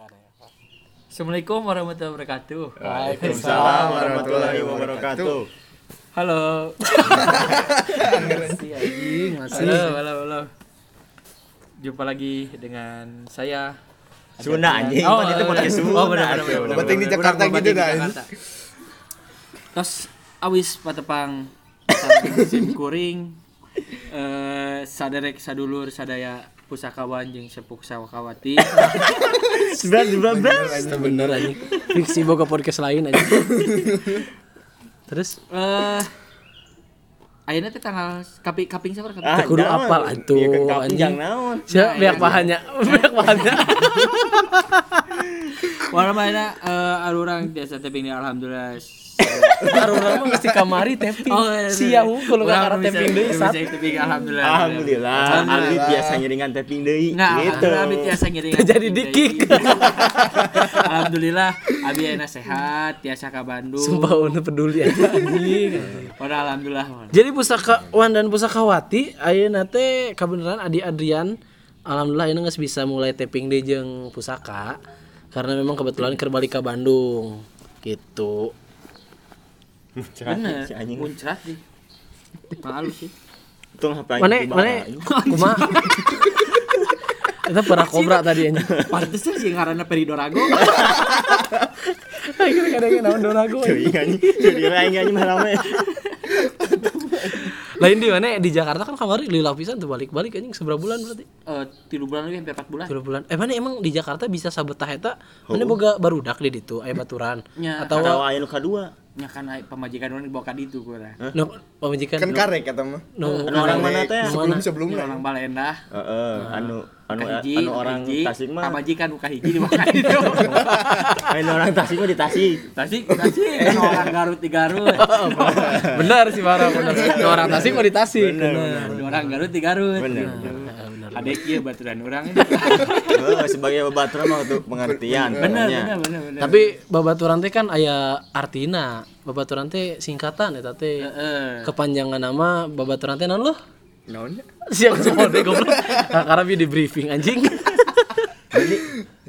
Assalamualaikum warahmatullahi wabarakatuh. Waalaikumsalam warahmatullahi wabarakatuh. Halo. Halo, halo, halo. Jumpa lagi dengan saya. Sunda anjing, kan itu podcast Sunda. Oh, benar, benar, benar, benar. Penting di Jakarta gitu dah. Terus awis patepang sim kuring eh saderek sadulur sadaya pusakawan jeung sepuh sawakawati. Sebelas dua belas. Itu bener anjing. Fiksi boga podcast lain anjing. Terus Eh Ayeuna teh tanggal kapi kaping sabar kaping. Ah, kudu apal atuh, Iya, ke kaping anjing. naon. siapa biak pahanya, biak pahanya. Warna mana eh arurang biasa teh ini alhamdulillah. Arurang mah mesti kamari taping. Sia hungkul ka karena taping deui sat. Taping alhamdulillah. Alhamdulillah, Aldi biasa ngiringan tapping deui. Nah, Gitu. alhamdulillah Abi tiasa ngiringan. Jadi dikik. deui. alhamdulillah Abi enak sehat, tiasa ka Bandung. Sumpah unu peduli aja anjing. Pada alhamdulillah. Jadi pusakawan dan pusakawati ayeuna teh kabeneran Adi Adrian alhamdulillah ini geus bisa mulai taping deui jeung pusaka karena memang kebetulan keur balik ka Bandung gitu. Bener. Si anjing. Muncrat sih. Malu sih. Untung HP Mana mana kumaha? Kita pernah kobra tadi anjing. Pantesan sih ngaranna Peridorago. Ayo kadang-kadang naon donago. Cuy anjing. Jadi anjing rame. Lain di mana di Jakarta kan kamari lila pisan tuh balik-balik anjing seberapa bulan berarti? Eh, tilu bulan lagi hampir 4 bulan. Tiga bulan. Eh mana emang di Jakarta bisa sabetah eta? Mana boga barudak di ditu aya baturan. Nya, Atau Tahu aya nu kadua. Nya kan ai pamajikan orang dibawa ka ditu gua lah. no pamajikan Kan karek kata mah. no Anu orang mana teh? Sebelum sebelum lah. Orang Balenda. Heeh, anu anu Kahiji, anu orang kahiji, Tasik mah. Pamajikan buka hiji dibawa ka ditu. Anu orang Tasik mah di Tasik. Tasik, Tasik, kan orang Garut di Garut. benar sih Bara benar. No, orang Tasik mau di Tasik. Ada orang Garut di Garut. Bener. Adek ieu baturan orang. Oh, sebagai babaturan mah untuk pengertian. Bener, bener, bener, bener. Tapi babaturan teh kan aya artina. Babaturan teh singkatan eta teh. Kepanjangan nama babaturan teh naon loh? Naon? Siang semua deh goblok. Karena di briefing anjing.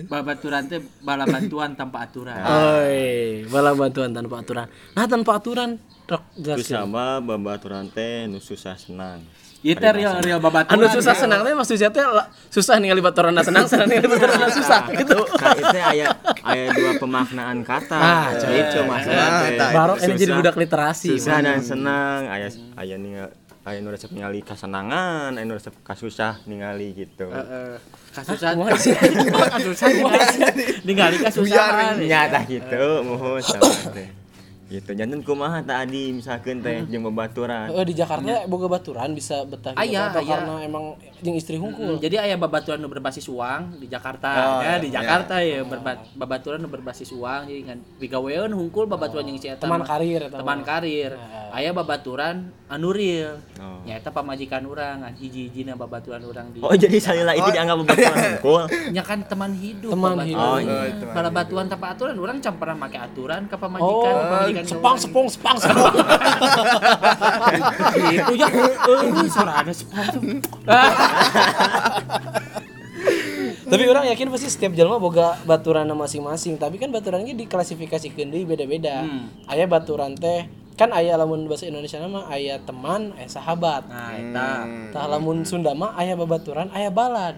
Babaturan teh bala bantuan tanpa aturan. Oi, bala bantuan tanpa aturan. Nah, tanpa aturan rok Terus sama babaturan teh nu susah senang. Ieu teh real real babaturan. Anu susah senang teh maksudnya teh susah ningali baturan senang, senang ningali baturan susah gitu. Nah, itu aya aya dua pemaknaan kata. Ah, itu masalah teh. Baru ini jadi budak literasi. Susah dan senang, aya aya nih aya nu resep ningali kasenangan, aya nu resep kasusah ningali gitu. Heeh. Kasusan. Kasusan. Ningali kasusahan. Nyata gitu, mohon sama teh. Gitu, janten kumaha tadi misalkeun teh jeung babaturan. Eh, di Jakarta boga baturan bisa betah gitu Aya, aya. karena emang jeung istri hungkul. Jadi aya babaturan nu berbasis uang di Jakarta. Oh, ya, di. Jakarta ya berba- babaturan nu berbasis uang jadi kan pigaweun hungkul babaturan jeung si eta Teman karir teman mah. karir. Aya babaturan anu real. Oh. Nyaeta pamajikan urang, kan hiji-hijina babaturan urang di. Oh, jadi salila itu dianggap babaturan hungkul. nya kan teman hidup. Teman hidup. Oh, iya. Bala batuan tanpa aturan urang can pernah make aturan ke pamajikan, Oh, pamajikan sepang sepong sepang sepong. Itu ya. Eh, suara ada sepang. Tapi orang yakin pasti setiap jalma boga baturan masing-masing. Tapi kan baturan ini diklasifikasikeun deui beda-beda. Aya baturan teh kan aya lamun bahasa Indonesia nama aya teman, aya sahabat. Nah, eta. Tah lamun Sunda mah aya babaturan, aya balad.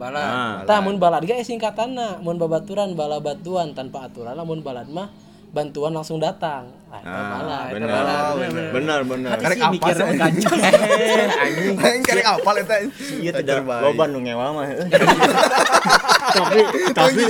Bala. Ah, Tah mun balad ge singkatanna, mun babaturan bala batuan tanpa aturan, lamun balad mah bantuan langsung datang. Nah, eta balad. Ah, benar. Benar, benar. Karek apa mikir sih? gancang. Eh, anjing. Karek apal eta. Iya tidak Terbaik. loba nu ngewa mah. tapi tapi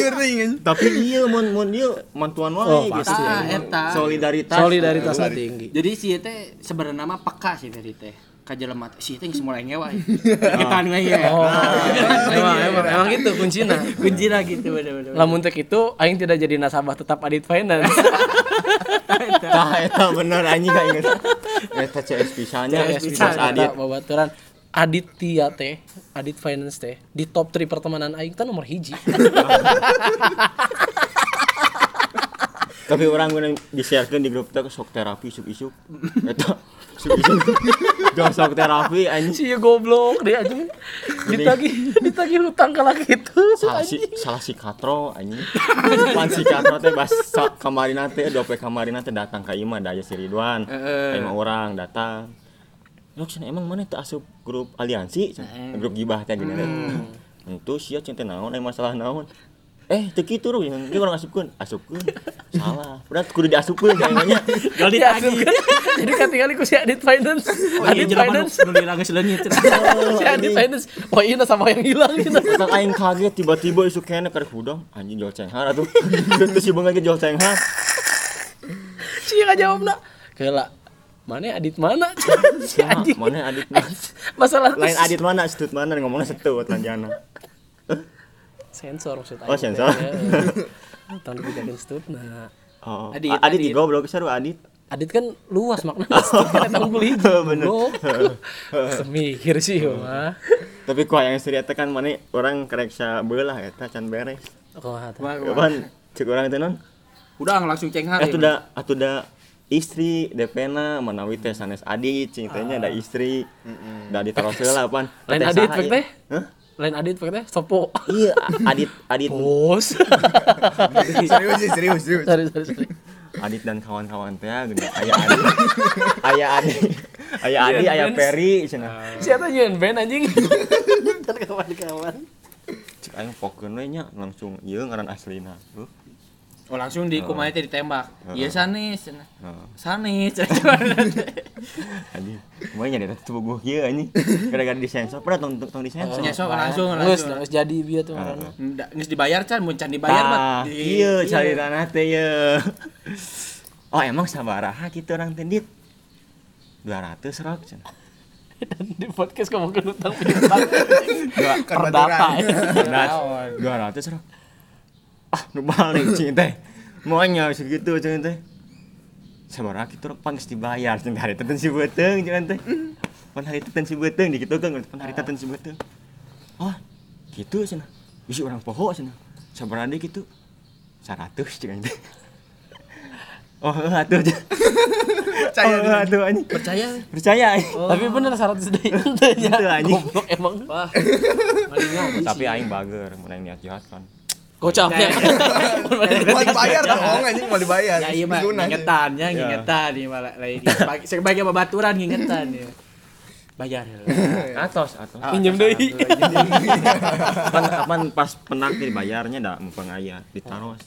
tapi iya mun mun ieu mantuan wae gitu. Tah, eta. Solidaritas. Solidaritasnya tinggi. Jadi si teh sebenarnya mah peka sih dari teh. Kajelema teh si teh geus mulai ngewa. Kita anu ya. Oh, emang, emang, emang gitu kuncinya. Kunci lah gitu bener-bener. Lamun itu aing tidak jadi nasabah tetap Adit Finance. Tah eta bener anjing ka inget. Eta CS pisannya CS bisa adit. babaturan Aditya teh, Adit Finance teh di top 3 pertemanan aing teh nomor hiji. Tapi orang gue di-sharekeun di grup teh sok terapi isuk isuk. Eta isuk isuk. Jangan sok terapi anjing. Si goblok dia aja. Ditagih ditagih hutang ka laki itu. salah si salah si katro anjing. Pan si katro teh bas sa- kemarin teh dope kemarin teh datang ke imah da aya si Ridwan. Lima orang datang. Cenah emang mana teh asup grup aliansi? Grup gibah gini teh. Itu sia cenah teh naon aya masalah naon eh teu kitu ruh dia orang asupkeun asupkeun salah berarti kudu diasupkeun kayaknya Gal Dia ditagih. Jadi katingali ku si Adit Finance. Oh iya Adit Finance. nu diranggeus leungit. Si Adit Finance. Oh iya sama yang hilang gitu. Kang aing kaget tiba-tiba isu kene karek hudang anjing jual cenghar atuh. Terus si beunga ge jual cenghar. Si yang jawab nak. Kela. Mana Adit mana? Si anjing. mana adit? Masalah Lain adit mana, stut mana ngomongnya setut lanjana. Sensor maksud Oh, sensor. Tahun dibikin stut nah. Oh, Adit, adit, adit, adit. goblok seru adit. Adit kan luas maknanya stut kan tahun beli. Bener. Semikir sih mah. Tapi kok yang istri eta kan mana orang kerek sa beulah eta can beres. Oh, hata. Kapan cek orang teh non? Udah langsung cenghar. Eh atuda atuda istri DP-na manawi teh sanes adit cing teh nya ada istri. Da ditaruh heula pan. Lain Adit pek ieu? teh. Lain Adit teh sopo. Iya, adit adit Bos. serius sih, serius, serius. Sorry sorry sorry. Adit dan kawan-kawan teh gini. Aya Adit. Aya Adit. Aya Adi, aya Peri cenah. Siapa nyen band anjing? Dan kawan-kawan. Cek aing pokeun we nya langsung ieu ngaran aslina. Oh langsung di teh ditembak. Iya sanis. cenah. Heeh. Sanis. Anjing. Moe nya eta tubuh kieu anjing. Gara-gara disensor, pernah tong tong disensor. Sok langsung langsung. geus jadi bieu tuh ngaranna. Nda geus dibayar can mun can dibayar mah. Tah, di- ieu carirana teh ieu. Oh, emang sabaraha kitu orang tendit? 200 rok cenah. Dan di podcast ngomongin utang piutang. Dua Kan Perdata baturan. das. 200 rok. Nu balik cing teh. Moanya segitu cing teh. Sabaraha kitu rok pan geus dibayar cing hari teh si beuteung cing teh. Pan hari si beuteung dikitukeun pan hari si beuteung. Oh, gitu cenah. Bisi orang poho cenah. Sabaraha deui kitu? 100 cing teh. Oh, atuh. Percaya oh, atuh anjing. Percaya. Percaya. anjing. Tapi bener 100 deui. Itu anjing. Goblok emang. Wah. Tapi aing bager mun aing niat jahat kan. Gocapnya. Mau dibayar dong, anjing mau dibayar. Ya iya mah Sunah, sih. ngingetan ya ngingetan nih malah lain sebagai babaturan ngingetan ya. Bayar. Atos, atos. Pinjem deui. Kapan kapan pas penak dibayarnya da mumpung aya ditaros.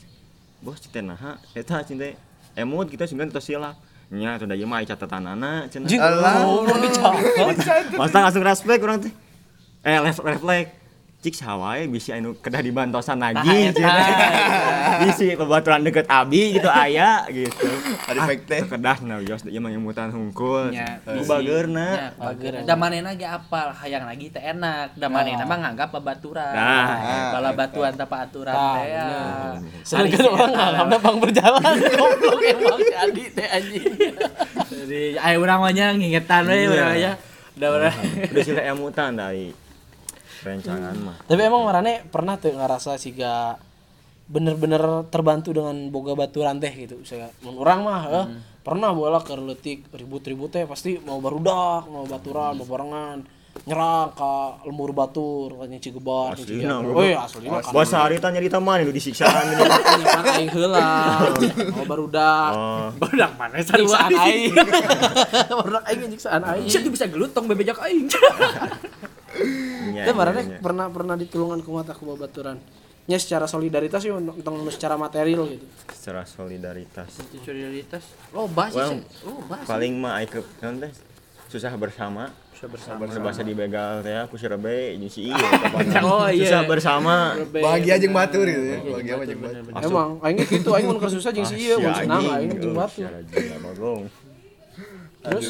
Bos cita naha eta cinta emut kita sebenarnya tos silap. Nya sudah ieu mah aya catatanana cenah. Alah. Dicatat. Masa langsung respect urang teh. Eh, left reflect. Cik sawae bisi anu kedah dibantosan lagi Nah, eta. cenah. Bisi pebaturan deket abi gitu aya gitu. Ada efek teh. Kedah na yos ieu mah ngemutan hungkul. Ya, Nu bageurna. Bager. Da manehna ge apal, hayang lagi teh enak. Da manehna mah nganggap babaturan. Nah. bala batuan tanpa aturan Nah, teh ya. Sedangkan orang nganggapnya bang berjalan. Goblok emang si Adi teh anjing. Jadi aya urang mah ngingetan we urang ya. Da urang. Udah sila emutan dari rencangan mah. Tapi emang marane pernah tuh ngerasa siga bener-bener terbantu dengan boga baturan teh gitu. Saya mun urang mah eh, pernah bola ke letik ribut-ribut teh pasti mau barudak, mau baturan, mau barengan nyerang ke lembur batur katanya cigebar Aslina, bro. oh iya asli mah Bos hari tanya di taman itu disiksaan ini. kan aing heula mau barudak Oh, Badak mana sarua aing barudak aing nyiksaan aing Bisa bisa gelut tong bebejak aing. iya, Itu marane iya, iya. pernah pernah ditulungan ku mata ku babaturan. Nya secara solidaritas sih untuk untuk secara material gitu. secara solidaritas. Solidaritas. Sih. Well, sih. Sih. Paling mah aik naon teh susah bersama. Susah bersama. Bahasa dibegal teh aku si Rebe jeung si ieu. Oh, iya. Susah bersama. Bahagia jeung batur gitu ya. Bahagia mah jeung batur. Emang aing ge kitu aing mun keur susah jeung si ieu mun senang aing jeung batu. si anjing, nggak bagong. Terus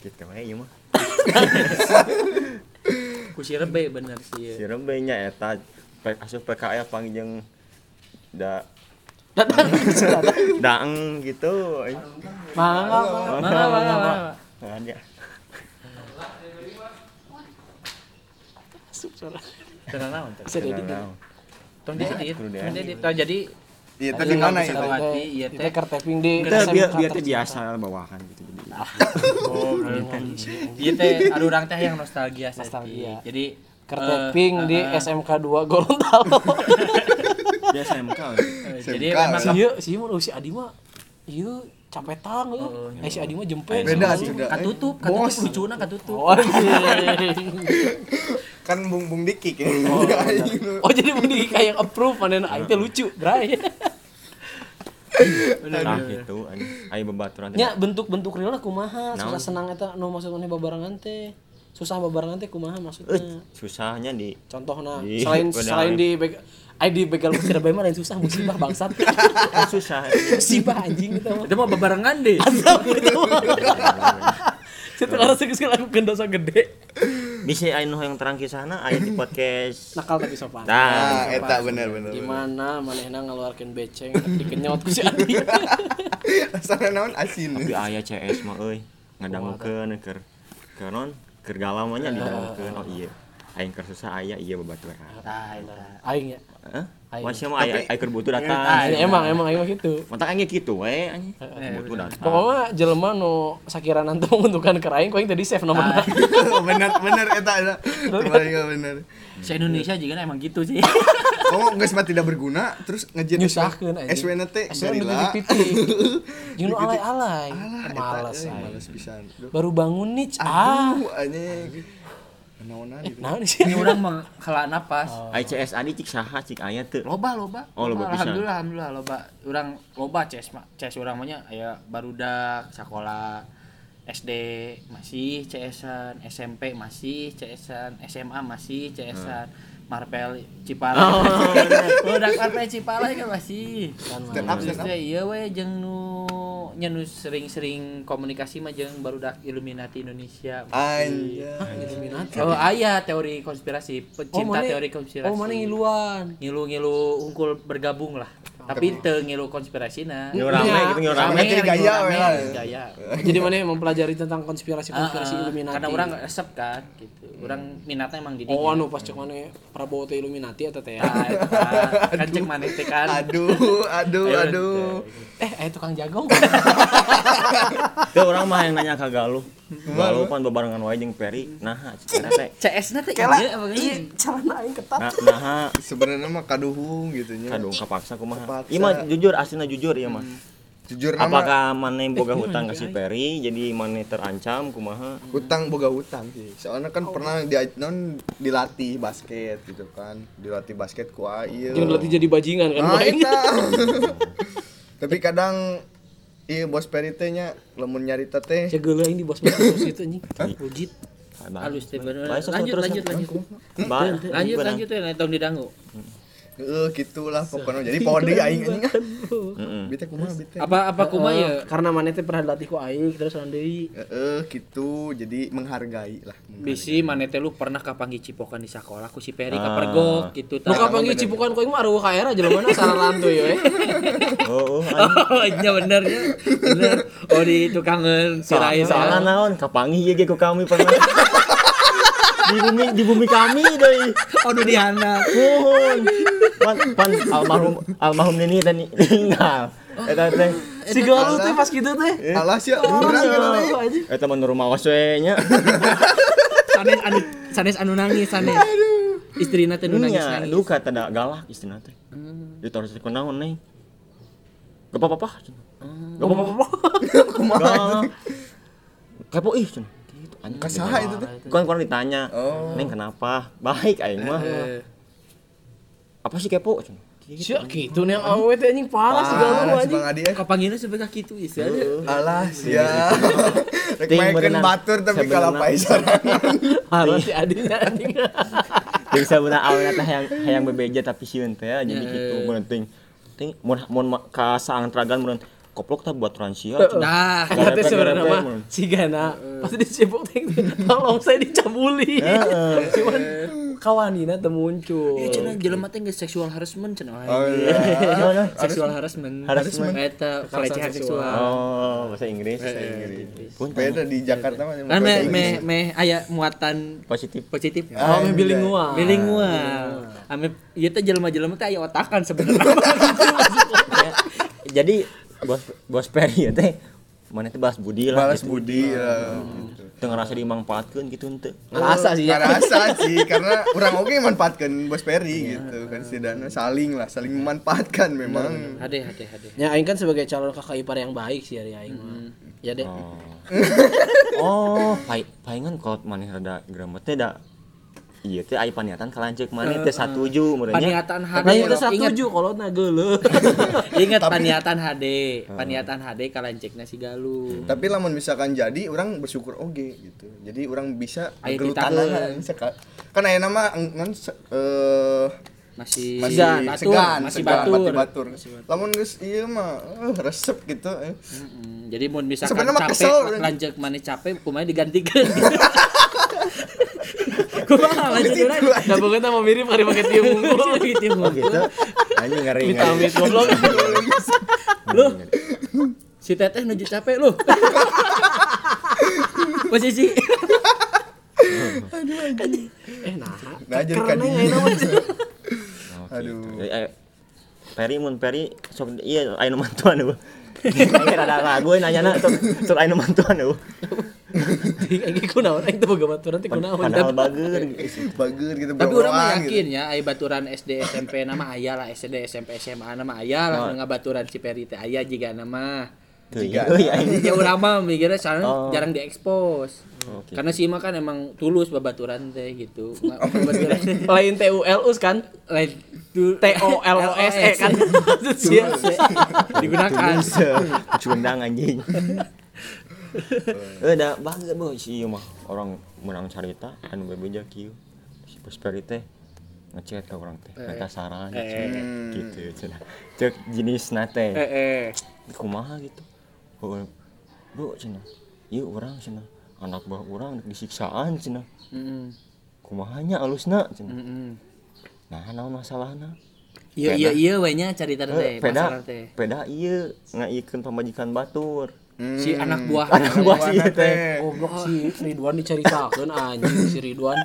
Gitu we ieu mah. Ku si rebe bener sih. Si Rebe nya eta asup PKL pangjang da datang daeng gitu. mangga Mana mana mana. Ada. suara Tenang naon teh. bisa jadi Naon. Tong diedit. Kudu Tong diedit. diedit. Tah, Jadi Iya, tadi mana ya? Iya teh. Di Kita biar SMK biar teh tercinta. biasa bawakan gitu. Oh, Iya teh, ada orang teh yang nostalgia. Jadi Kertaping eh, di eh, SMK 2 Gorontalo. Dia SMK. eh, Jadi memang Si ieu si ieu mah si Adi mah ieu capetang euy. Eh si Adi mah jempet. Beda si sudah. katutup, katutup lucuna katutup. Oh, anjing. Kan bung bung dikik ya. oh jadi mau di kayak approve mana aing teh lucu, bray. Nah gitu babaturan teh. Nya bentuk-bentuk realna kumaha? Susah Naon? senang eta nu maksud maneh babarengan teh. Susah babarengan teh kumaha Eh, maksudnya? susahnya di Contohna Di- selain selain di di begal kusir bae mah lain susah musibah bangsat. susah. musibah anjing kita mah. Itu mah bebarengan deh. Situ karena sih lakukan dosa gede. Bisa nu yang terang kisahna aya di podcast. Nakal tapi sopan. Nah, Nah, eta bener bener. Gimana manehna ngeluarkeun beceng dikenyot ku si Adi. Rasana naon asin. tapi aya CS mah euy ngadangukeun keur keur non keur galau mah nya didangukeun. Oh iya. Aing keur susah aya iya babaturan. Tah, eta. Aing ya. Heeh. Aing. Masih mah aya aya keur butuh datang. Ah, emang emang mah gitu. Mantap aing kitu we anjing. Butuh datang. Pokoknya jelema nu sakirana teu menentukan ke aing ku aing tadi save nomorna. bener bener eta eta. Kembali ke bener. Se Indonesia juga emang gitu sih. Kamu geus mah tidak berguna terus ngejit Nyusahkeun anjing. SW na teh Asal nu garila. titik. Jeung nu alay-alay. Alah, eta, Males eh, aing. males pisan. Duh. Baru bangun nih, ah. Aduh, anjing. Naonan gitu. Nah, sih. Ini orang mah kala napas. Aya CS adi cik saha cik aya teu. Loba loba. Oh, loba pisan. Alhamdulillah alhamdulillah loba. Urang loba CS mah. CS urang mah nya aya barudak sekolah SD masih CS-an, SMP masih CS-an, SMA masih CS-an. Marpel Cipalai. Oh, udah Marpel Cipalai kan masih. Stand up, stand up. Terus iya we jeung nu nya nu sering-sering komunikasi mah jeung barudak Illuminati Indonesia. Anjay. Illuminati. Oh, aya teori konspirasi, pecinta mana- teori konspirasi. Oh, mana ngiluan? ngilu-ngilu unggul bergabung lah. Tapi teu ngilu konspirasina. Ngilu rame Iya. gitu ngilu rame. jadi gaya. Gaya. Jadi mana mempelajari tentang konspirasi-konspirasi Ah, ah, Illuminati. Karena orang resep kan gitu. Orang minatnya emang di. Oh, anu pas cek mana Prabowo teh Illuminati atau teh. Ah, kan. Kan cek maneh teh kan. Aduh, aduh, aduh. Eh, eh tukang jagong. Teu urang mah yang nanya ka Galuh. Galuh pan bebarengan wae jeung Peri. Nah, cik teh. CS na teh iya apa iya, gini? celana aing ketat. Nah, nah Sebenarnya mah kaduhung gitu nya. Aduh, kapaksa kumaha. Kapaksa. Iya mah jujur aslinya jujur iya mah. Jujur nama Apakah maneh boga hutang ke si Peri jadi maneh terancam kumaha? hutang boga hutang sih. Soalnya kan pernah di non dilatih basket gitu kan. Dilatih basket ku ieu. Jangan berarti jadi bajingan kan. Nah. Tapi kadang iya bos Peri teh nya lamun nyarita teh Jaga aing di bos terus itu anjing. Wujud. Halus teh bener. Lanjut lanjut lanjut. Lanjut benar. lanjut ya tong didangu. Heeh, gitulah pokoknya. Jadi pode aing anjing. ah. Heeh. Bite kumaha bite? Apa apa kumaha ya? Karena mana teh pernah dilatih ku aing terus orang deui. Heeh, gitu. Jadi menghargai lah. Bisi maneh teh lu pernah kapanggi cipokan di sekolah ku si Peri Ah. kapergok gitu. Nu kapanggih cipukan ku aing mah aruh ka era jelema salah lantuy we. Oh, oh, anjing. Oh, bener ya. Bener. Oh di tukangan sirai Soalnya naon kapangi ieu ge ku kami pernah. di bumi di bumi kami deui. Oh nu dihandap. Mohon. Pan, pan almarhum almarhum Nini tadi tinggal. Eta teh. Si galuh teh pas gitu teh. Alas ya, urang teh. Eta mah rumah we nya. Sanes anu sanes anu nangis sanes. Istrina teh nu nangis Nya, nangis. duka teh da galak istrina teh. Ditaruh ku naon nih. Gak apa-apa. Gak apa-apa. Galak. Kepo ih cenah. Gitu anjing. Kasaha itu teh? Kan kurang ditanya. Oh. Neng kenapa? Baik aing mah. Apa sih kepo? Gitu. Sia kitu nih awewe teh anjing parah Parah si anjing. Bang Adi ya. Kapanggina sebagai kitu isi. Alas ya. Rek Ting maenkeun berenang. batur tapi Sebenarnya. kalah paisaran. Parah si adinya anjing. Jeung sabuna awalna teh hayang hayang bebeja tapi sieun teh ya, jadi gitu mun ting. Ting mun mun ka saantragan mun koplok teh buat transia. Nah, Garepe, sebenarnya mah si Gana pasti dicebok tolong saya dicabuli. Cuman kawanina teu muncul. Iya cenah jelema teh geus sexual harassment cenah. Oh iya. Sexual harassment. Harassment. Eta pelecehan seksual. Oh, bahasa Inggris. Pun Beda di Jakarta mah Kan meh meh meh aya muatan positif. positif. Oh, meh bilingual. Bilingual. ame ieu teh jelema-jelema teh aya otakan sebenarnya Ya, jadi bos bos Peri ya teh mana teh balas budi lah balas gitu. budi lah gitu. Teu ngerasa dimanfaatkeun gitu henteu ngerasa sih ya. Ngerasa sih karena orang oke manfaatkan bos Peri gitu kan setidaknya saling lah saling memanfaatkan memang. Hade hade hade ya aing kan sebagai calon kakak ipar yang baik sih dari aing mah. Ya deh. Oh. Pai paingan kalau maneh rada gramet teh da iya teh aya paniatan kalanceuk maneh teh satuju meureunnya paniatan hade Nah, itu Ingat- setuju kalau na geuleuh. ingat paniatan HD paniatan HD kalancekna si Galuh tapi lamun misalkan jadi orang bersyukur oke gitu jadi orang bisa Aya gelutan ditahan. seka- kan aya nama se- eh masih masih batur segan, masih segan, batur, batur. Lamun geus ieu mah eh, resep gitu. eh. Mm-mm. jadi mau misalkan Sebenarnya mah capek lanjut mana capek kumaha digantikan kumaha lanjut urang Da beungeut mah mirip hari pakai tiung unggul. gitu oh gitu. Anjing ngeri amit goblok. lu si teteh nuju capek lu. Posisi. Eh nah. Nah, jadi kan aja ayeuna mah. Aduh. Jadi, ayo, Peri mun Peri sok iya aya nu mantuan eueuh Aing rada ragu we nanyana sok nu mantuan eueuh Ting aing kunaon aing teu boga baturan teh kunaon. padahal bager Bager gitu tapi orang mah berorang yakin ya ay baturan SD SMP nama aya lah SD SMP SMA nama aya lah Oh. ngabaturan si Peri teh aya jiga nama Jika- iya, ya urang mah mikirnya soalnya Oh. jarang diekspos Oke. karena si Ima kan emang tulus babaturan teh gitu Nggak- babaturan teh Lain TULUS kan. lain T O L O S E kan. Sia. digunakan Cundang anjing. Eh da bager boy si mah orang menang carita anu bebeja kieu. Si Prosperi teh ngechat ke orang teh minta saran Eh. gitu cenah. Cek jenis nate. eh eh Kumaha gitu. Bro cenah. Ieu urang cenah. Anak buah urang disiksaan cenah. Mm-mm. Kumahanya alusna cenah. Mm-mm. Nah, naon masalahna? iya iya iya we nya cerita Eh, teh peda peda ieu ngaikeun pamajikan batur. Si anak buah Anak buah si teh. Goblok si Ridwan diceritakeun anjing si Ridwan.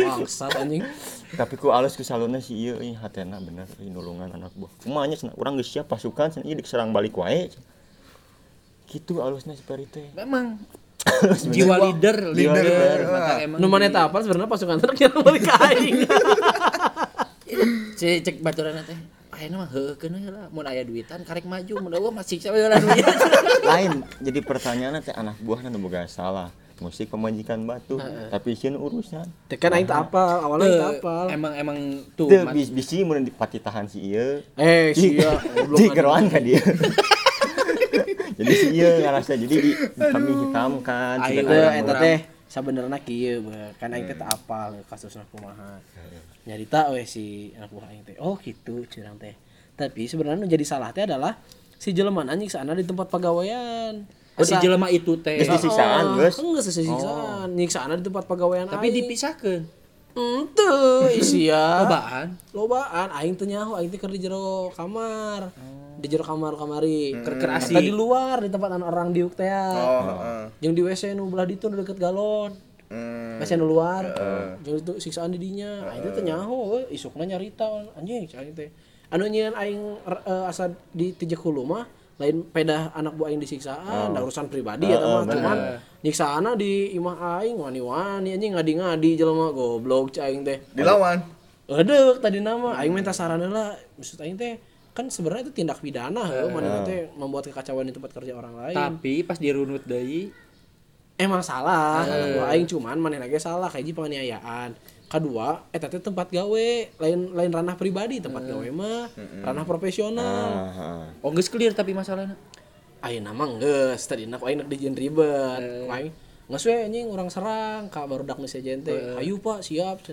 Bangsat anjing. tapi ku alus ku saluna si ieu ih hatena bener ih nulungan anak buah kumanya cenah urang geus siap pasukan cenah ieu diserang balik wae gitu alusnya seperti teh memang jiwa leader leader, Leader. emang Nu maneh teh apal sebenarnya pasukan yang balik ka aing. si cek baturan teh ayeuna mah heueuh keun we lah mun aya duitan karek maju mun eueuh masih sawe lah lain jadi pertanyaannya teh anak buahna nu boga salah. Musik pemajikan batu tapi sieun urusan. Teh kan aing apal, awalnya apal. emang emang tuh teu bis bisi mun dipati tahan si ieu. Eh sia goblok. di geroan ka dia. Jadi si ieu ngarasa jadi di kami hitamkan orang eta teh sabenerna kieu kan aing teh apal kasusna kumaha. Nyarita we si anak buah aing teh. Oh gitu curang teh. Tapi sebenarnya jadi salah teh adalah si jelema anjing sana di tempat pagawean. oh si jelema itu teh Geus disiksaan, geus. Enggak sesiksaan. Nyiksaan di tempat pagawean tapi aing. dipisahkeun Henteu isia. cobaan Lobaan aing teh nyaho aing teh keur di jero kamar. Di jero kamar kamari. Keur Keur di luar di tempat anu orang diuk teh. Oh, heeh. Jeung di WC nu belah ditu deket galon. Hmm. WC nu luar. Jeung itu siksaan di dinya. Aing teh teu nyaho we, isukna nyarita anjing cai teh. Anu nyieun aing eh, asa di tijek hulu mah lain pedah anak buah aing disiksaan, da urusan pribadi ya mah cuman nyiksaana di imah aing wani-wani anjing ngadi-ngadi jelema goblok cai aing teh. Dilawan. Edek tadi nama aing minta saran lah maksud aing teh kan sebenarnya itu tindak pidana heuh mana teh membuat kekacauan di tempat kerja orang lain. tapi pas dirunut deui Emang salah, buah aing cuman mana lagi salah kayak penganiayaan. Kedua, eta teh tempat gawe, lain lain ranah pribadi, tempat gawe mah ranah profesional. Ah. oh geus clear tapi masalahnya Ayeuna mah geus tadi nak aing dijieun ribet. Ku Aing geus we anjing urang serang ka barudak nu sejen teh. Ayo Pak, siap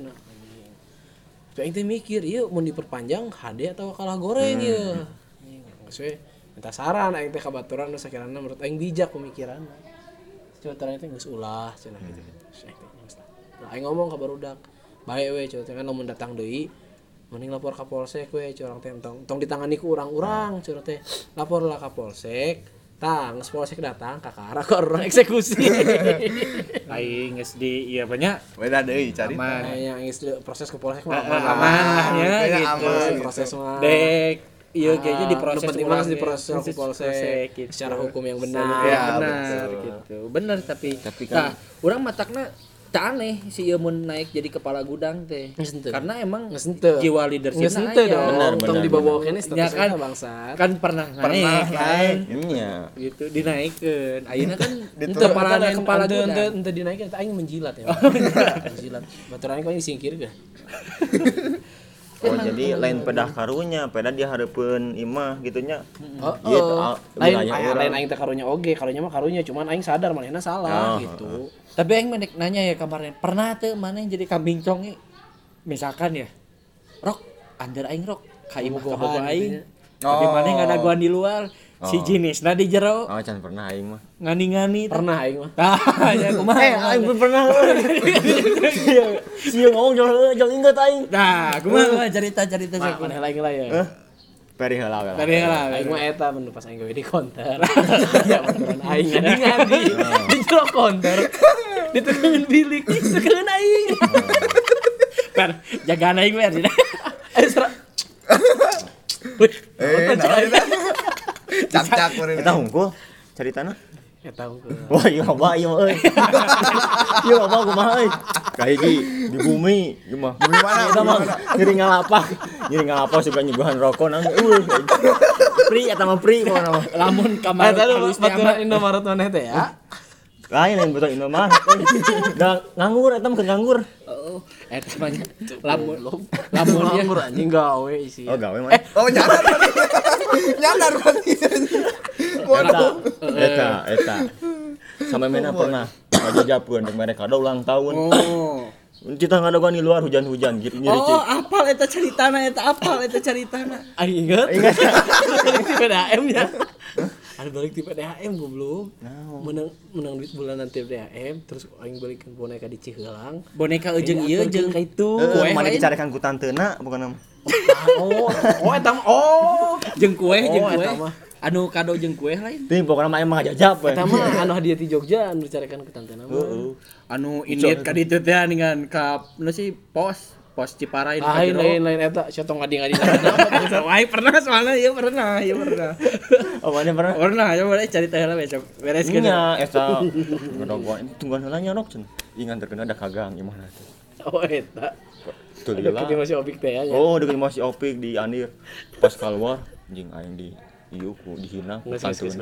aing teh mikir, ieu mun diperpanjang HD atau kalah goreng. Anjing, Geus we minta saran aing teh ka baturan nu sakirana menurut aing bijak pemikiranna. Coba tanya teh geus ulah gitu. Teh geus lah. Nah, aing ngomong ka barudak, bae we coba teh kan lamun datang deui mending lapor ke polsek we curang teh tong tong ditangani ku urang-urang curang teh lapor lah ke polsek Tang, polsek datang kakara ke orang eksekusi. aing geus di iya banyak beda deh cari aman di- proses ke polsek mah aman. lah ya gitu. Proses proses mah. dek iya Ah, kayaknya diproses nu penting ya. diproses ke Proses polsek gitu. secara hukum yang benar. ya, Ya, benar betul. gitu benar tapi Tapi nah kan- orang matakna tak aneh si ieu mun naik jadi kepala gudang teh henteu. karena emang Geus henteu. jiwa leadership Geus henteu dong. Benar, Tong benar, dibawa kene Ya statusnya kan, bangsat. kan pernah naik Pernah kan Iya. gitu dinaikkeun ayeuna kan Diturun. kepala Ente- kepala ente- gudang ente- ente dinaikin ente aing menjilat ya. menjilat. Baturan kok disingkir gak? Oh jadi lain pedah karunya, pedah dia hareupeun imah gitunya. Oh, Gitu, oh. ah, lain ah, orang. lain aing teh karunya oge, karunya mah karunya cuman aing sadar manehna salah Oh, gitu. tapi aing menek nanya ya kemarin pernah tuh mana yang jadi kambing conge misalkan ya rok under aing rok ka imah ka aing ya. tapi Oh. mana ngadaguan di luar si Oh. jenisna di jero Oh, can pernah aing mah. ngani-ngani. Pernah aing mah. Tah, ya kumaha Eh, aing pun pernah. Sia ngomong jangan jangan ingat aing. nah kumaha kumaha cerita-cerita Mah, saya maneh lain lah ya. Eh, Peri heula we. Tadi lah Aing mah eta mun pas aing gawe di konter. Ya baturan aing ngadi-ngadi. Di jero konter. Ditekeun bilik, ditekeun aing. per jagaan aing wer Eh, eh nah kuring Eta hungkul caritana. eta hungkul. Wah, iya apa iya euy. Iya apa kumaha euy. Kayak di di bumi gimana? Bumi mana? Eta mah mana? nyeri ngalapak. Nyeri ngalapak suka nyuguhan rokok nang. Euy. Pri eta mah pri pokona mah. lamun Eh, kamar tadi halus teh baturan Indomaret maneh teh ya. Lain lain betul Indomar. Nggak nganggur eta mah nganggur. Oh eta mah nya. lamun lamun ya Nganggur anjing gawe isi. Oh, gawe mah. oh nyadar nyadar Eta, eta, eta. Sama mena pernah ngajajapeun untuk mereka ada ulang tahun. oh Kita nggak ada di luar hujan-hujan gitu nyeri Oh, apal eta ceritana eta apal eta ceritana. Aing inget. Ingat. balik di PDAM ya. Ada balik di PDAM goblok. Menang menang duit bulanan di PDAM terus aing balikin boneka di Ciheulang. Boneka ujung jeung ka itu. Kue mana lain. dicarekan ku tanteuna bukan nama. Oh, oh eta mah oh. jeung kue Oh, kue. eta mah. Anu kado jeung kue lain. Ting pokoknya mah emang we. Eta mah anu hadiah di Jogja anu dicarikan ke tante nama. Anu indit ka ditu teh dengan ka nu sih pos pos Ciparai nu ka Lain lain lain eta syotong ngadi-ngadi. Wah, pernah soalnya iya pernah, iya pernah. Oh, mana pernah? Pernah, coba boleh cerita heula besok. Bereskeun. Nya eta ngadogwa tungguan heula nya rok cenah. Ingan terkena ada kagang gimana tuh. Oh eta. Tuh kita masih obik teh ya. Oh, dekat masih opik di Andir. Pas keluar anjing aing di ieu ku dihina sis.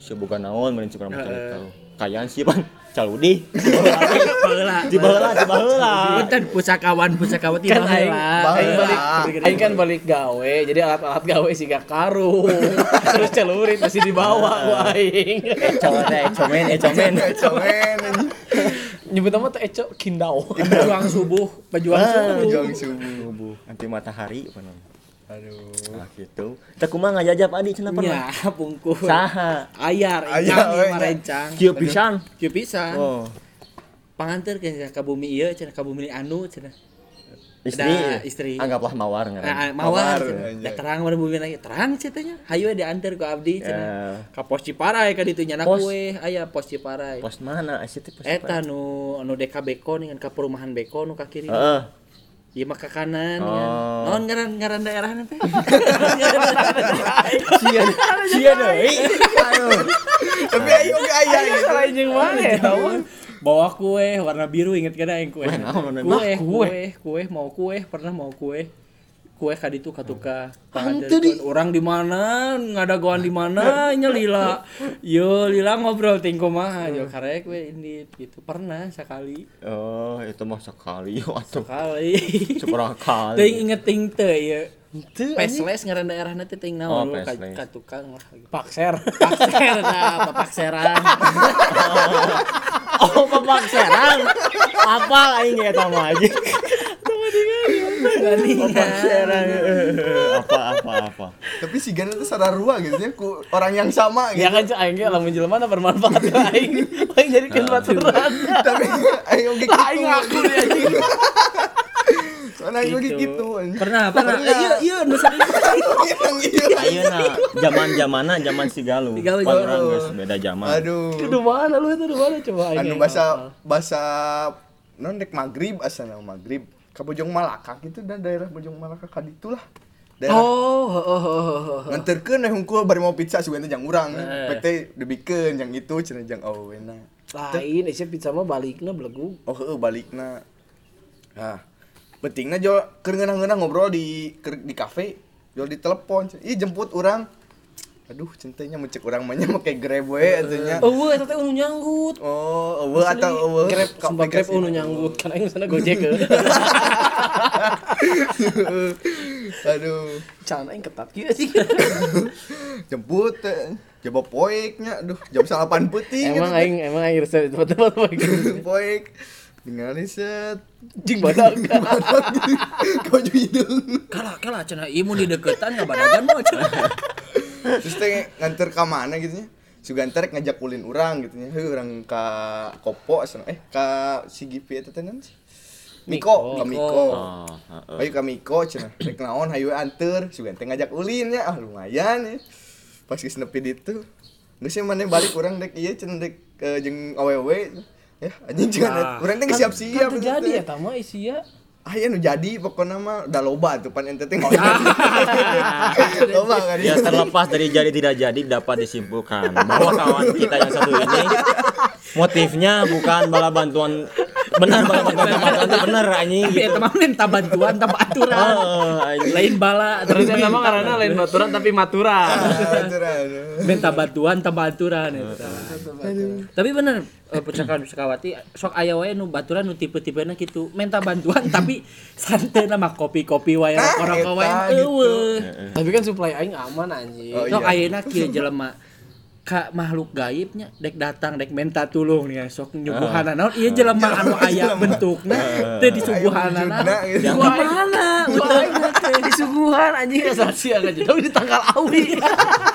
Sia boga naon meureun cik urang mah tahu. Kayaan sih pan caludi. Heula. Di baheula, di baheula. Punten pusakawan pusakawan di kan aing baheula. aing aing kan balik gawe jadi alat-alat gawe sih gak karung terus celurit masih dibawa ku aing Eco teh, eco men, eco men. comen nyebut nama tuh eco kindau Pejuang subuh, pejuang subuh. jong subuh Subuh, anti matahari apa namanya? Aduh Nah gitu. Teu kumaha ngajajap adi cenah pernah. Ya. Saha? Ayar, Ayar, marencang. Kieu pisan. Kieu pisan. Oh, Panganter ke ka bumi ieu cenah ka bumi anu cenah. istri. Da, istri. Anggaplah mawar Nah, ngaran. mawar Mawar. Da terang mana bumi lagi. Terang ceritanya. Hayu diantar ku abdi Ya. cenah. Ka pos Ciparai ka ditu nyana kue aya pos Ciparai. Pos mana? Asa teh pos. Eta nu anu deka Beko dengan ka perumahan Beko nu ka kiri. Heeh. Ieu mah ka kanan Oh. ya. Naon ngaran ngaran daerahna teh? Sia sia deui. tapi ayo ge aya gitu salah jeung mana ya tahu Bawa kue warna biru inget kada naon, Kue, kue. kue, kue, mau kue, pernah mau kue. Kue ka ditu katuka. Pangajarkeun orang di mana, ngada goan di mana, nya lila. Yo lila ngobrol ting kumaha, yo karek we ini gitu. Pernah sekali. Oh, itu mah sekali atuh. Sekali. Seberapa kali. Teuing inget ting teu. Teu, Pesles ngaran daerahna teh ting Oh, naon lu ka, Pesles. ka tukang lah. pakser Pakser nah, bapak seran. Oh, papak serang. Apa aing eta mah aja. Serang. Apa apa apa. tapi si Gana tuh sararua gitu ya ku orang yang sama gitu ya kan aing ge lamun jelema na bermanfaat ke aing aing jadikeun baturan tapi ayo ge aing ngaku deh anjing Mana yang Gitu. gitu. Pernah, pernah. Iya, iya, nusa Yang iya. Ayeuna zaman-zamana zaman si Galuh. Urang geus beda zaman. Aduh. Itu mana lu itu di mana coba aing Anu bahasa bahasa non dek maghrib asana maghrib ke Bojong Malaka gitu dan daerah Bojong Malaka kaditu lah. Daerah Oh, oh, oh, oh, oh. nganterkeun eh hungkul bari mau pizza sugan teh jang urang. Eh. PT debikeun jang itu cenah jang oh wena. Lain isi pizza mah balikna belegug. Oh heeh balikna. Nah, pentingnya jo keur ngeunah-ngeunah ngobrol di di kafe, jo di telepon. Ih jemput urang. Aduh, centenya mencek urang mah nya make Grab we atunya. Oh, eta teh unu nyanggut. Oh, eueuh atau eueuh. Grab, sumpah Grab unu nyanggut. Kan aing sana Gojek. Aduh. Can aing ketat kieu sih. jemput coba poeknya aduh jam salapan putih Emang aing emang aing resep tempat-tempat begitu. poek dengan set Jing badak. kau hidung Kalah, kalah cenah ieu mun di deketan ngabadagan mah cenah. Terus teh nganter ke mana gitu nya Sugantar ngajak ulin orang gitu nya urang ka Kopo asana eh ka si Gipi eta teh sih Miko, ka Miko. Oh. Ayo ka Miko cenah. Rek naon hayu anter, sugan teh ngajak ulin nya. Ah lumayan ya. Pas geus nepi ditu. Geus sih maneh balik urang dek ieu cenah dek ke jeung awewe. Ya, anjing jangan urang teh geus siap-siap. Kan terjadi ya tama isi ya. Ah ya nu jadi pokoknya mah udah loba tuh pan ente teh. Loba kan Ya terlepas dari jadi tidak jadi dapat disimpulkan bahwa kawan kita yang satu ini motifnya bukan bala bantuan benar bantuan tamatan itu benar anjing Tapi gitu. eta mah minta bantuan tanpa aturan. Oh. Lain bala Terus yang nama karena lain maturan tapi maturan. Aturan. minta bantuan tanpa aturan eta. Tapi bener eh, pucakan sekawati sok aya wae nu baturan nu tipe-tipena kitu minta bantuan tapi santai mah kopi-kopi wae eta gitu. eueuh. Tapi kan supply aing aman anjing. Oh, Sok iya. ayeuna kieu jelema ka makhluk gaibnya dek datang dek minta tulung nih sok nyuguhana naon? Ieu jelema anu aya bentukna teu disuguhanana wujudna gitu. mana uteuhna teh Disuguhan anjing. Asal sia aja. Tapi di tanggal awi.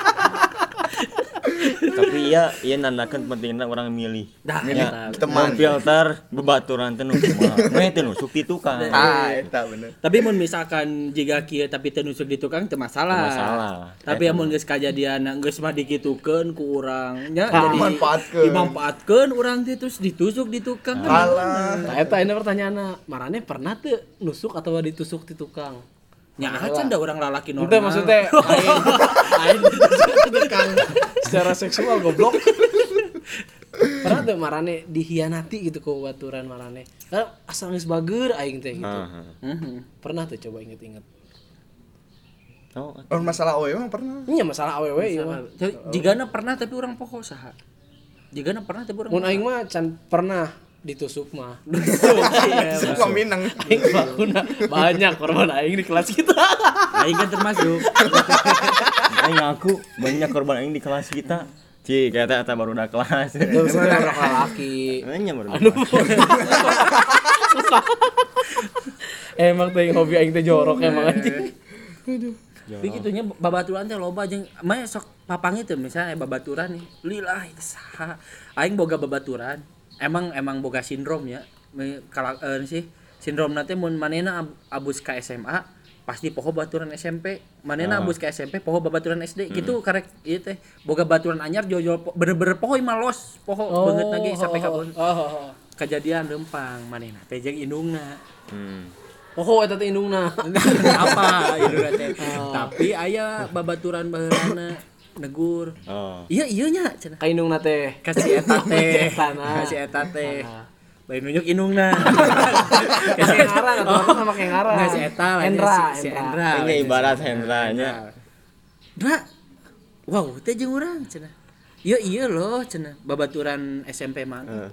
Tapi iya iya nandakan pentingnya orang milih. Dah, Ya, teman filter bebaturan teh nu kumaha. Meh teh nusuk di tukang. Ah, eta bener. Tapi mun misalkan jika kieu tapi teu nusuk di tukang teu masalah. Teu masalah. Tapi amun geus kajadian geus mah digitukeun ku urang nya jadi dimanfaatkeun. urang teh terus ditusuk di tukang. Alah. Nah, eta ini pertanyaanna, marane pernah tuh nusuk atau ditusuk di tukang? Nya acan da urang lalaki normal. Itu maksudnya di tukang secara seksual goblok. Pernah tuh marane dihianati gitu ke baturan marane. Kan asal bager aing teh gitu. Mhm. Pernah tuh coba inget-inget. Oh, Oh, masalah OE mah pernah. Iya masalah awewe ya. Tapi jigana pernah tapi orang pokok saha. Jigana pernah tapi orang Mun aing mah can pernah ditusuk mah. Iya, Suka minang. Aing bakuna banyak korban aing di kelas kita. Aing kan termasuk. aing ngaku banyak korban aing di kelas kita. Ci, kata eta baru udah kelas. Terus orang laki. Nanya baru. Aduh. emang teh hobi aing teh jorok emang anjing. Tapi gitunya babaturan teh loba jeung mah sok papang itu misalnya babaturan nih. Lillah itu saha. Aing boga babaturan. Emang emang boga sindrom ya. Me- Kala eh, sih sindrom nanti mun manena ab- abus ka SMA pasti poho baturan SMP manena abus ka SMP poho babaturan SD gitu karek ieu teh boga baturan anyar jojol po- bener-bener poho mah los poho banget lagi sampai ka oh, oh, oh. kejadian lempang manena teh jeung indungna. Hmm. Oh, eta teh indungna. apa indungna teh. Tapi aya babaturan baheulana negur Oh. iya iya nya cenah Ka indungna teh. kasih eta teh Tanah. kasih eta teh Bayi nunjuk indungna Kasih ngaran atau apa sama kayak ngaran. Nggak si eta lah, Hendra, si, si Hendra. Endra Ini ibarat Hendra nya. Dra wow teh jeung urang cenah iya iya loh cenah babaturan SMP mah Heeh.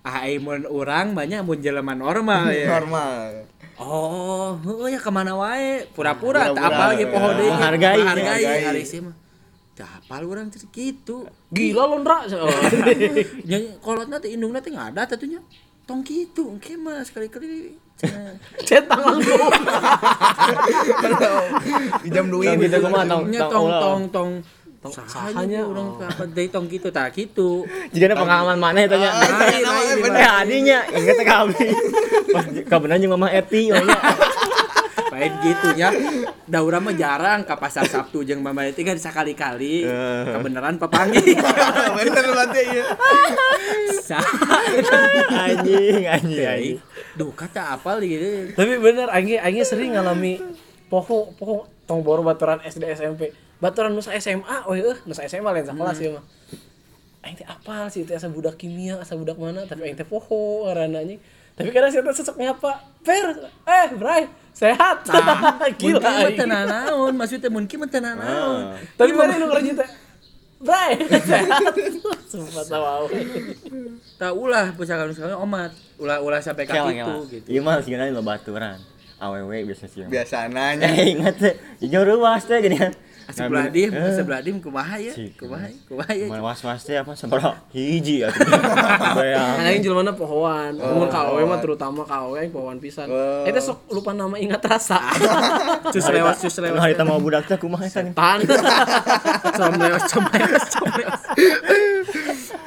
ah mun urang banyak mun jelema normal ya Normal. Oh, ya ke mana wae, pura-pura, tak Pura-pura, apal ge poho deui. Menghargai, menghargai. hari sih mah. Tak apal urang teh kitu. Gila lo Ndra. Oh. Nya kolotna teh indungna teh ngada tatunya. Tong kitu, engke mah sekali-kali. Cetak langsung. Jam 2 Tong gitu kumaha tong tong tong tong sahanya urang oh. apa deui tong kitu tah kitu. Jika ada pengalaman mana itu nya. Lain, lain, Eh adinya inget ke kami. Kabenan jeung Mama Eti oh. Lain gitu ya. Da urang mah jarang ke pasar Sabtu jeung Bambari tiga sakali-kali kebenaran papanggih Bener berarti iya. anjing anjing anjing. Duh kata apal gitu Tapi bener aing aing sering ngalami poho poho tong boro baturan SD SMP. Baturan nusa SMA, oh eueuh, nusa SMA lain sekolah sih mah. Aing teh apal sih teh asa budak kimia, asa budak mana, tapi aing teh poho ngaranna anjing. Tapi kadang saya sesek nyapa, "Per, eh, Bray, sehat." gila Gila mungkin mah naon maksudnya mungkin mah teu naon Tapi mana nu kerja teh? Bray, sehat. Sumpah tahu. tak ulah pusaka pusaka omat ulah ulah sampai kaki itu gitu Iya mah sih lo baturan. Awewe biasa sih. Biasa nanya. Eh ingat teh, jeung ruas teh gini. Asik beladim, Eh. asik beladim kumaha ya? Kumaha? Kumaha ya? Mal was-was teh apa sabaraha hiji atuh. Bayang. Aing jelmana pohoan. Mun KW mah terutama KW aing pohoan pisan. Oh. Eta sok lupa nama ingat rasa. Cus lewat, cus lewat. harita mau budak teh kumaha eta nih? Tan. Com lewat, com lewat.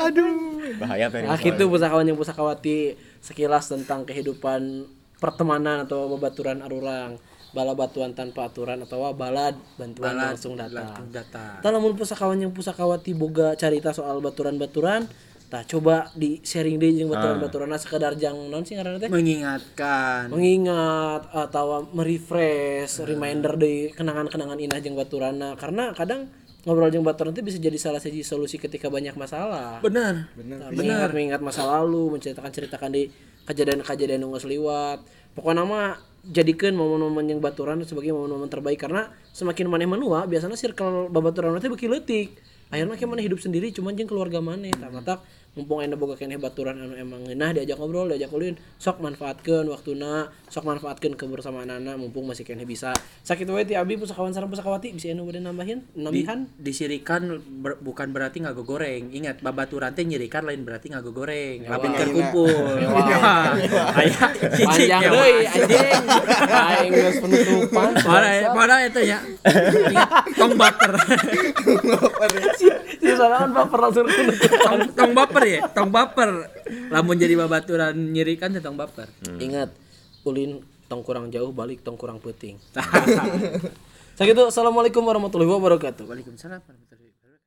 Bahaya peri. Nah, gitu pusakawan yang pusakawati sekilas tentang kehidupan pertemanan atau babaturan arurang. Bala batuan tanpa aturan atau balad bantuan Balad, langsung datang. datang. Tah lamun pusakawan yang pusakawati boga carita soal baturan-baturan, tah coba di sharing deh jeung baturan-baturanna sekedar jang naon sih ngaranna teh? Mengingatkan. mengingat atau merefresh reminder dari kenangan-kenangan indah jeung baturana karena kadang ngobrol jeung baturan itu bisa jadi salah satu solusi ketika banyak masalah Bener. Nah, mengingat mengingat masa lalu menceritakan ceritakan di kejadian-kejadian yang geus liwat pokoknya mah jadikan momen-momen yang baturan sebagai momen-momen terbaik. Karena semakin maneh menua biasanya circle babaturan teh beuki leutik akhirnya kayak mana hidup sendiri cuman jeung keluarga maneh tah matak mumpung anda boga keneh baturan anu emang. Nah diajak ngobrol diajak ulin sok manfaatkeun waktuna sok manfaatkeun kebersamaan anak mumpung masih keneh bisa. Sakit wae ti abi pusakawan sareng pusakawati bisa anu bade nambahin? Di, nambihan disirikan ber- bukan berarti ngago goreng. Ingat, babaturan teh nyirikan lain berarti ngago goreng. Mewah. Lamun keur kumpul. Aya panjang deui anjing. Aing geus penutupan. Mana mana itu ya? Ingat, Tong baper. si sorangan baper langsung tong, tong baper ya, tong baper. Lamun jadi babaturan nyirikan tong baper. ingat ulin tong kurang jauh balik tong kurang puting Sakitu assalamualaikum warahmatullahi wabarakatuh Waalaikumsalam warahmatullahi